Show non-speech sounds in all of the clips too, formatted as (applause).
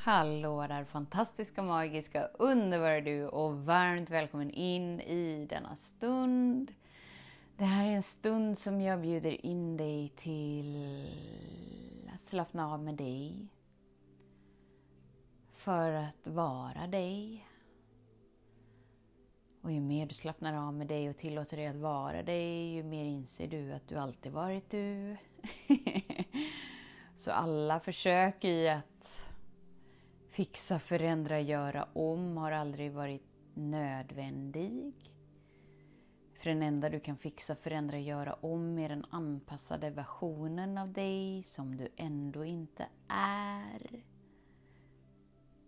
Hallå där fantastiska, magiska, underbara du och varmt välkommen in i denna stund. Det här är en stund som jag bjuder in dig till att slappna av med dig. För att vara dig. Och ju mer du slappnar av med dig och tillåter dig att vara dig, ju mer inser du att du alltid varit du. (laughs) Så alla försök i att fixa, förändra, göra om har aldrig varit nödvändig. För den enda du kan fixa, förändra, göra om är den anpassade versionen av dig som du ändå inte är.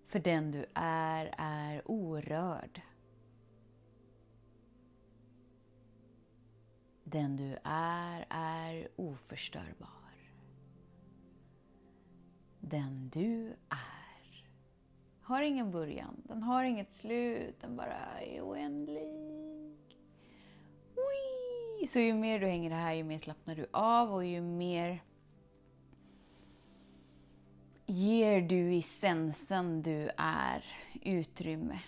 För den du är, är orörd. Den du är, är oförstörbar. Den du är har ingen början, den har inget slut, den bara är oändlig. Ui! Så ju mer du hänger här, ju mer slappnar du av och ju mer ger du i sensen du är utrymme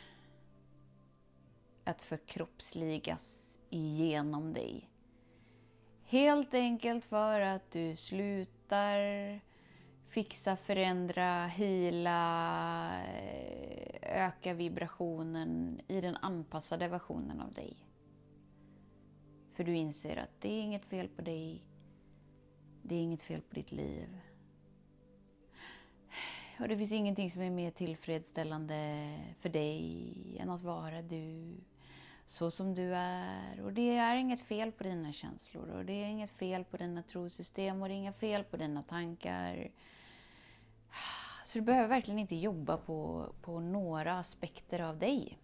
att förkroppsligas igenom dig. Helt enkelt för att du slutar fixa, förändra, hila, eh, öka vibrationen i den anpassade versionen av dig. För du inser att det är inget fel på dig. Det är inget fel på ditt liv. Och det finns ingenting som är mer tillfredsställande för dig än att vara du så som du är. Och det är inget fel på dina känslor och det är inget fel på dina trosystem och det är inget fel på dina tankar. Så du behöver verkligen inte jobba på, på några aspekter av dig.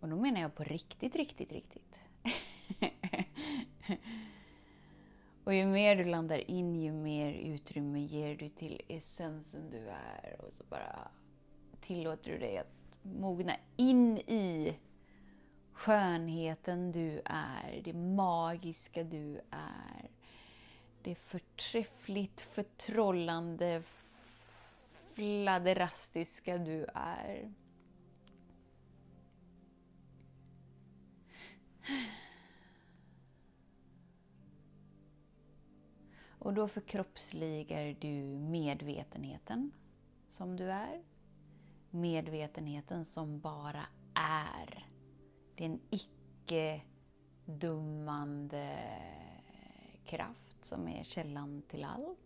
Och då menar jag på riktigt, riktigt, riktigt. (laughs) och ju mer du landar in, ju mer utrymme ger du till essensen du är. Och så bara tillåter du dig att mogna in i skönheten du är, det magiska du är. Det förträffligt, förtrollande, fladderastiska du är. Och då förkroppsligar du medvetenheten som du är. Medvetenheten som bara är. Det är en icke-dummande kraft som är källan till allt.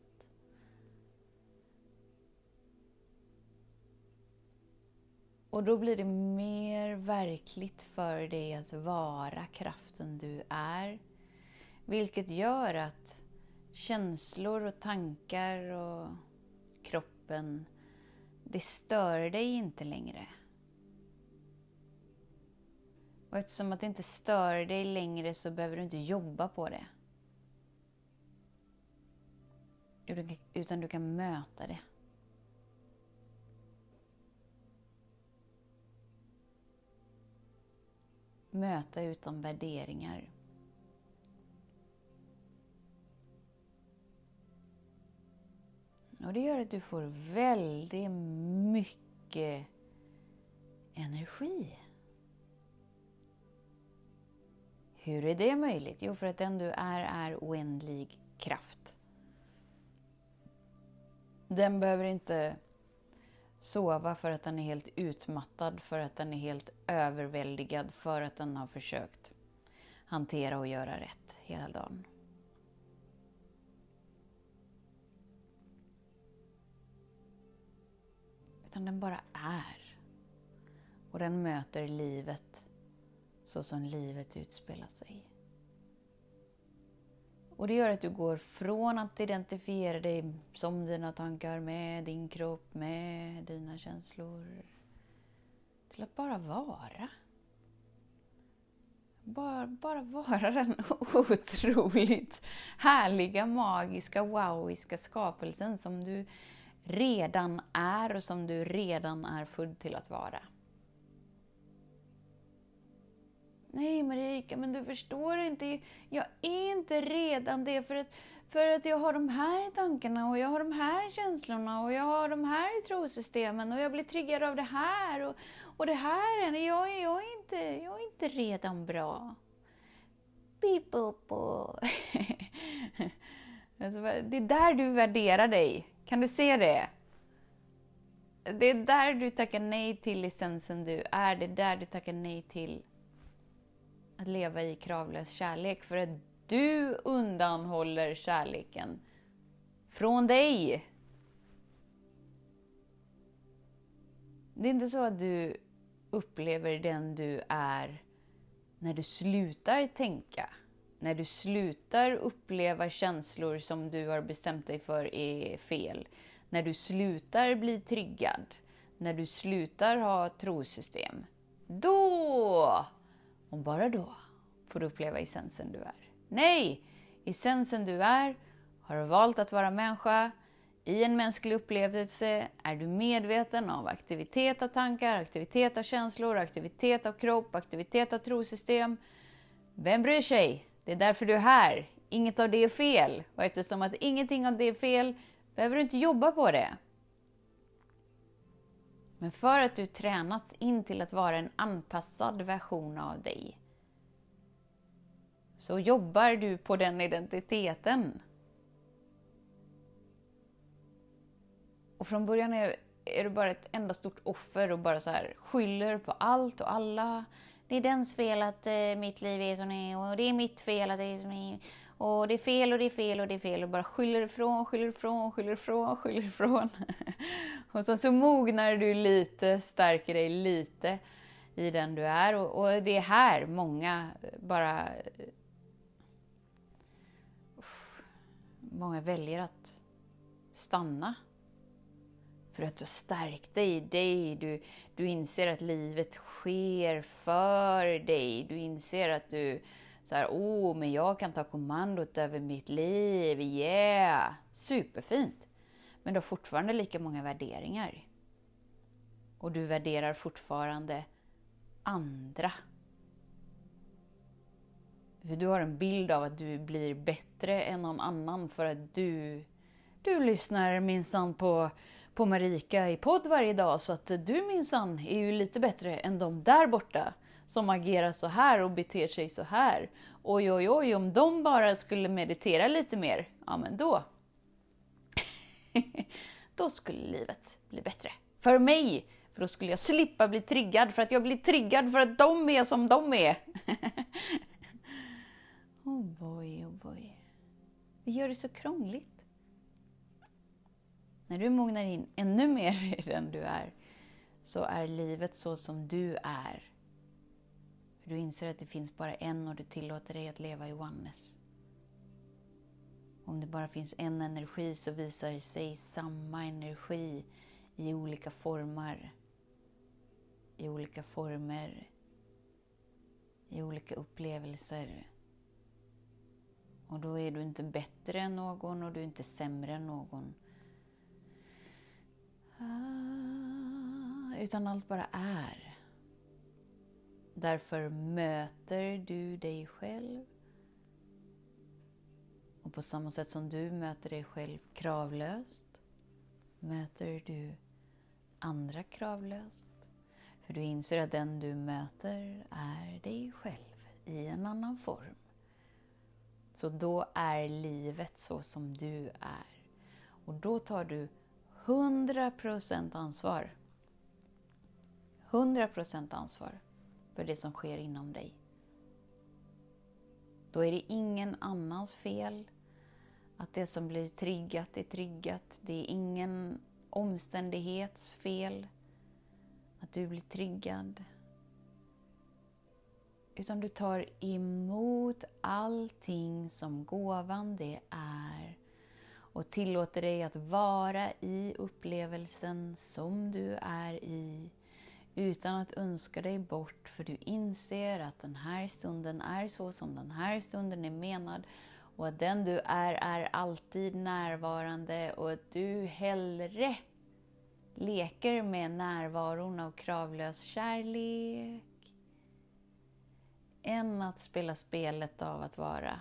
Och då blir det mer verkligt för dig att vara kraften du är. Vilket gör att känslor och tankar och kroppen, det stör dig inte längre. Och eftersom att det inte stör dig längre så behöver du inte jobba på det. Utan du kan möta det. Möta utan värderingar. Och det gör att du får väldigt mycket energi. Hur är det möjligt? Jo, för att den du är, är oändlig kraft. Den behöver inte sova för att den är helt utmattad, för att den är helt överväldigad, för att den har försökt hantera och göra rätt hela dagen. Utan den bara är. Och den möter livet så som livet utspelar sig. Och det gör att du går från att identifiera dig som dina tankar med din kropp, med dina känslor. till att bara vara. Bara, bara vara (laughs) den otroligt härliga, magiska, wowiska skapelsen som du redan är och som du redan är född till att vara. Nej Marika, men du förstår inte. Jag är inte redan det för att, för att jag har de här tankarna och jag har de här känslorna och jag har de här trosystemen och jag blir triggad av det här och, och det här. Jag, är, jag, är inte, jag är inte redan bra. People (laughs) alltså, Det är där du värderar dig. Kan du se det? Det är där du tackar nej till licensen du är. Det är där du tackar nej till att leva i kravlös kärlek. För att du undanhåller kärleken från dig. Det är inte så att du upplever den du är när du slutar tänka. När du slutar uppleva känslor som du har bestämt dig för är fel. När du slutar bli triggad. När du slutar ha trosystem. Då och bara då får du uppleva essensen du är. Nej! Essensen du är har du valt att vara människa. I en mänsklig upplevelse är du medveten av aktivitet av tankar, aktivitet av känslor, aktivitet av kropp, aktivitet av trosystem. Vem bryr sig? Det är därför du är här. Inget av det är fel. Och eftersom att ingenting av det är fel behöver du inte jobba på det. Men för att du tränats in till att vara en anpassad version av dig så jobbar du på den identiteten. Och från början är, är du bara ett enda stort offer och bara så här skyller på allt och alla. Det är dens fel att eh, mitt liv är som det är och det är mitt fel att det är som det är. Och det är fel och det är fel och det är fel och bara skyller ifrån, skyller ifrån, skyller ifrån, skyller ifrån. (laughs) och sen så mognar du lite, stärker dig lite i den du är och, och det är här många bara många väljer att stanna. För att du har stärkt dig i dig. Du, du inser att livet sker för dig. Du inser att du så här, oh, men jag kan ta kommandot över mitt liv, yeah! Superfint! Men du har fortfarande lika många värderingar. Och du värderar fortfarande andra. För du har en bild av att du blir bättre än någon annan för att du, du lyssnar minsann på, på Marika i podd varje dag så att du minsann är ju lite bättre än de där borta som agerar så här och beter sig så här. Oj, oj, oj, om de bara skulle meditera lite mer, ja men då... (laughs) då skulle livet bli bättre. För mig! För då skulle jag slippa bli triggad för att jag blir triggad för att de är som de är. (laughs) oh boy, oh boy. Vi gör det så krångligt. När du mognar in ännu mer (laughs) i den du är, så är livet så som du är du inser att det finns bara en och du tillåter dig att leva i oneness. Om det bara finns en energi så visar sig samma energi i olika former. I olika former. I olika upplevelser. Och då är du inte bättre än någon och du är inte sämre än någon. Ah, utan allt bara är. Därför möter du dig själv. Och på samma sätt som du möter dig själv kravlöst möter du andra kravlöst. För du inser att den du möter är dig själv i en annan form. Så då är livet så som du är. Och då tar du 100% ansvar. 100% ansvar för det som sker inom dig. Då är det ingen annans fel att det som blir triggat är triggat. Det är ingen omständighets fel att du blir triggad. Utan du tar emot allting som gåvan det är och tillåter dig att vara i upplevelsen som du är i utan att önska dig bort för du inser att den här stunden är så som den här stunden är menad och att den du är är alltid närvarande och att du hellre leker med närvaron av kravlös kärlek än att spela spelet av att vara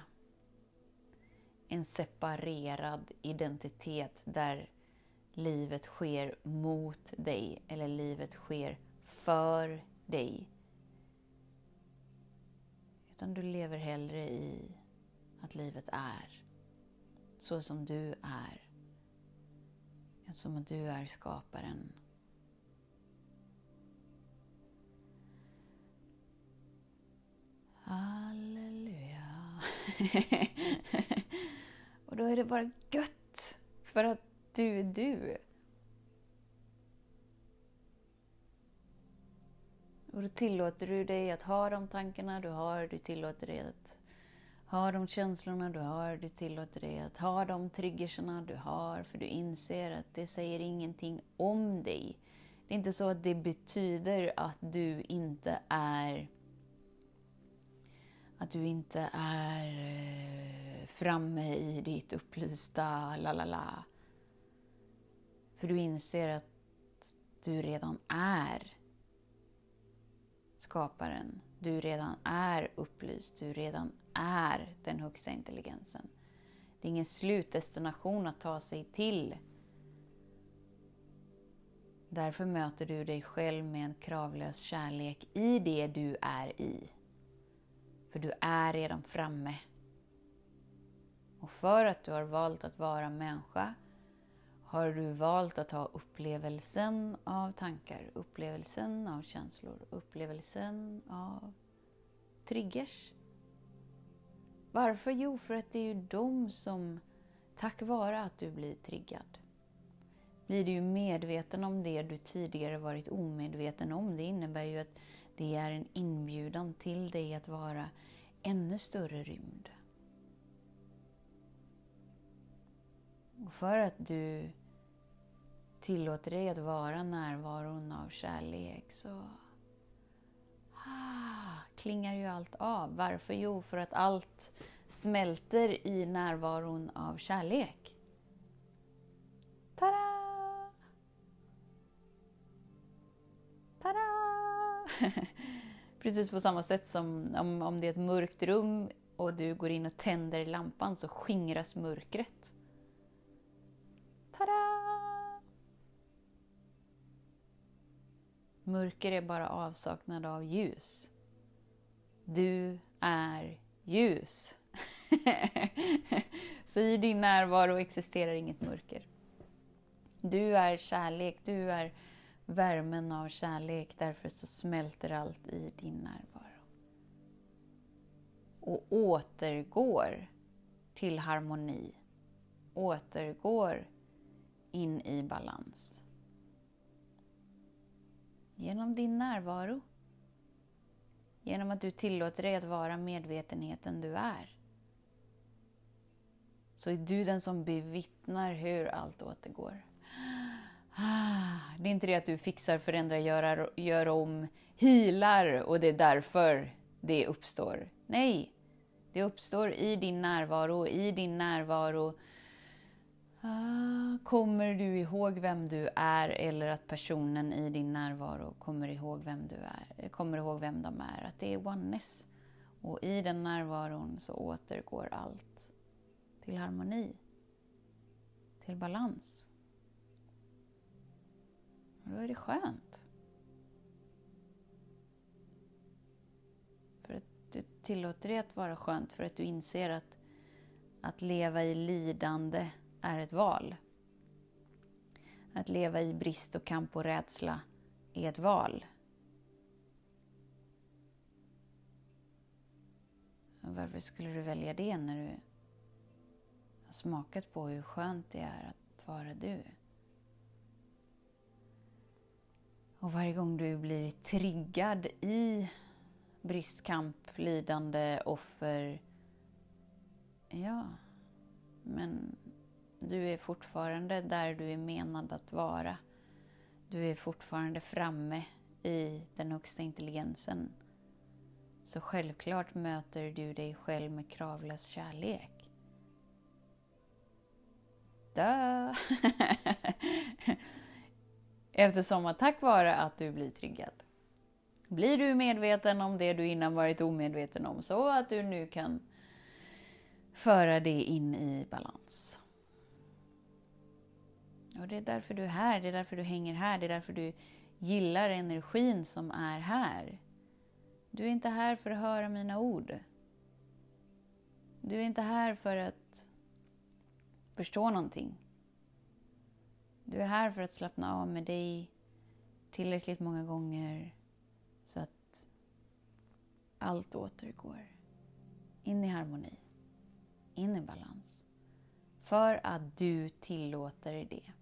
en separerad identitet där livet sker mot dig eller livet sker för dig. Utan du lever hellre i att livet är så som du är. Eftersom att du är skaparen. Halleluja. (laughs) Och då är det bara gött för att du är du. Och då tillåter du dig att ha de tankarna du har, du tillåter dig att ha de känslorna du har, du tillåter dig att ha de triggerserna du har, för du inser att det säger ingenting om dig. Det är inte så att det betyder att du inte är att du inte är eh, framme i ditt upplysta la la la. För du inser att du redan är skaparen. Du redan är upplyst, du redan är den högsta intelligensen. Det är ingen slutdestination att ta sig till. Därför möter du dig själv med en kravlös kärlek i det du är i. För du är redan framme. Och för att du har valt att vara människa har du valt att ha upplevelsen av tankar, upplevelsen av känslor, upplevelsen av triggers. Varför? Jo, för att det är ju de som, tack vare att du blir triggad, blir du ju medveten om det du tidigare varit omedveten om. Det innebär ju att det är en inbjudan till dig att vara ännu större rymd. Och för att du tillåter dig att vara närvaron av kärlek så ah, klingar ju allt av. Varför? Jo, för att allt smälter i närvaron av kärlek. Tada! Tada! (laughs) Precis på samma sätt som om, om det är ett mörkt rum och du går in och tänder lampan så skingras mörkret. Mörker är bara avsaknad av ljus. Du är ljus. (laughs) så i din närvaro existerar inget mörker. Du är kärlek, du är värmen av kärlek. Därför så smälter allt i din närvaro. Och återgår till harmoni. Återgår in i balans genom din närvaro. Genom att du tillåter dig att vara medvetenheten du är. Så är du den som bevittnar hur allt återgår. Ah, det är inte det att du fixar, förändrar, gör, gör om, healar och det är därför det uppstår. Nej, det uppstår i din närvaro. I din närvaro Ah, kommer du ihåg vem du är eller att personen i din närvaro kommer ihåg vem du är, kommer ihåg vem de är, att det är oneness. Och i den närvaron så återgår allt till harmoni, till balans. Och då är det skönt. För att du tillåter dig att vara skönt för att du inser att, att leva i lidande är ett val. Att leva i brist och kamp och rädsla är ett val. Varför skulle du välja det när du har smakat på hur skönt det är att vara du? Och varje gång du blir triggad i bristkamp, lidande, offer, ja, men du är fortfarande där du är menad att vara. Du är fortfarande framme i den högsta intelligensen. Så självklart möter du dig själv med kravlös kärlek. Dö! (laughs) Eftersom att tack vare att du blir triggad blir du medveten om det du innan varit omedveten om så att du nu kan föra det in i balans. Och det är därför du är här, det är därför du hänger här, det är därför du gillar energin som är här. Du är inte här för att höra mina ord. Du är inte här för att förstå någonting. Du är här för att slappna av med dig tillräckligt många gånger så att allt återgår in i harmoni, in i balans. För att du tillåter det.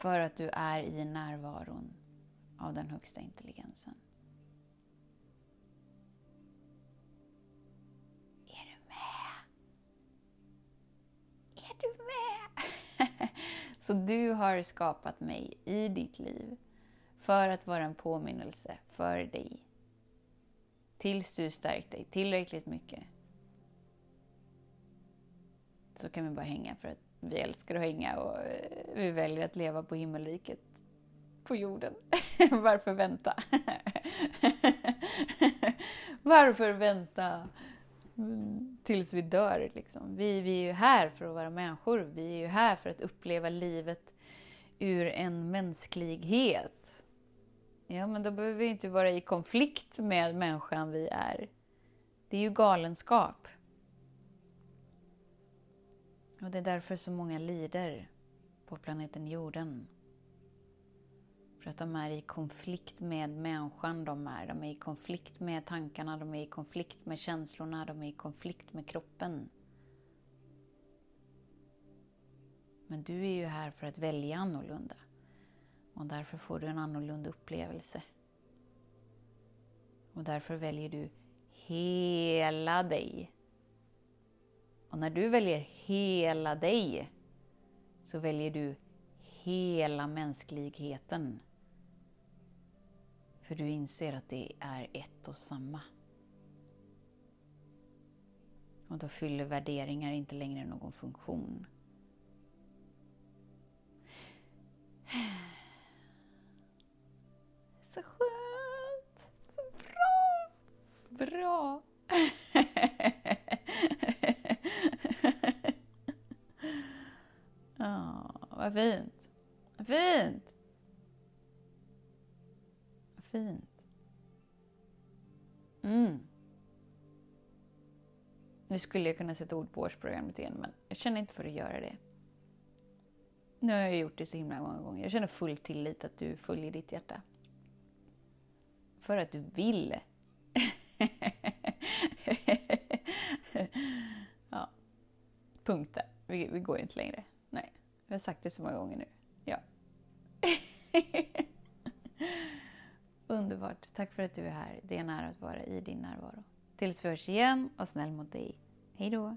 För att du är i närvaron av den högsta intelligensen. Är du med? Är du med? (laughs) Så du har skapat mig i ditt liv för att vara en påminnelse för dig. Tills du stärkt dig tillräckligt mycket så kan vi bara hänga för att vi älskar att hänga och eh, vi väljer att leva på himmelriket på jorden. (laughs) Varför vänta? (laughs) Varför vänta tills vi dör? Liksom? Vi, vi är ju här för att vara människor. Vi är ju här för att uppleva livet ur en mänsklighet. Ja, men då behöver vi inte vara i konflikt med människan vi är. Det är ju galenskap. Och det är därför så många lider på planeten jorden. För att de är i konflikt med människan de är. De är i konflikt med tankarna, de är i konflikt med känslorna, de är i konflikt med kroppen. Men du är ju här för att välja annorlunda. Och därför får du en annorlunda upplevelse. Och därför väljer du hela dig och när du väljer hela dig så väljer du hela mänskligheten. För du inser att det är ett och samma. Och då fyller värderingar inte längre någon funktion. (sighs) Så skönt! Så bra! Bra! (laughs) vad fint. Vad fint! Vad fint. Mm. Nu skulle jag kunna sätta ord på årsprogrammet igen, men jag känner inte för att göra det. Nu har jag gjort det så himla många gånger. Jag känner full tillit att du följer ditt hjärta. För att du vill. (laughs) ja. Punkt där. Vi, vi går inte längre. Jag har sagt det så många gånger nu. Ja. (laughs) Underbart. Tack för att du är här. Det är en ära att vara i din närvaro. Tills vi hörs igen och snäll mot dig. Hej då!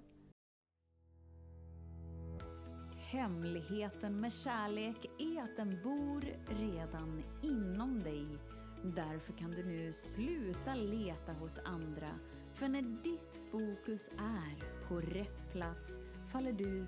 Hemligheten med kärlek är att den bor redan inom dig. Därför kan du nu sluta leta hos andra. För när ditt fokus är på rätt plats faller du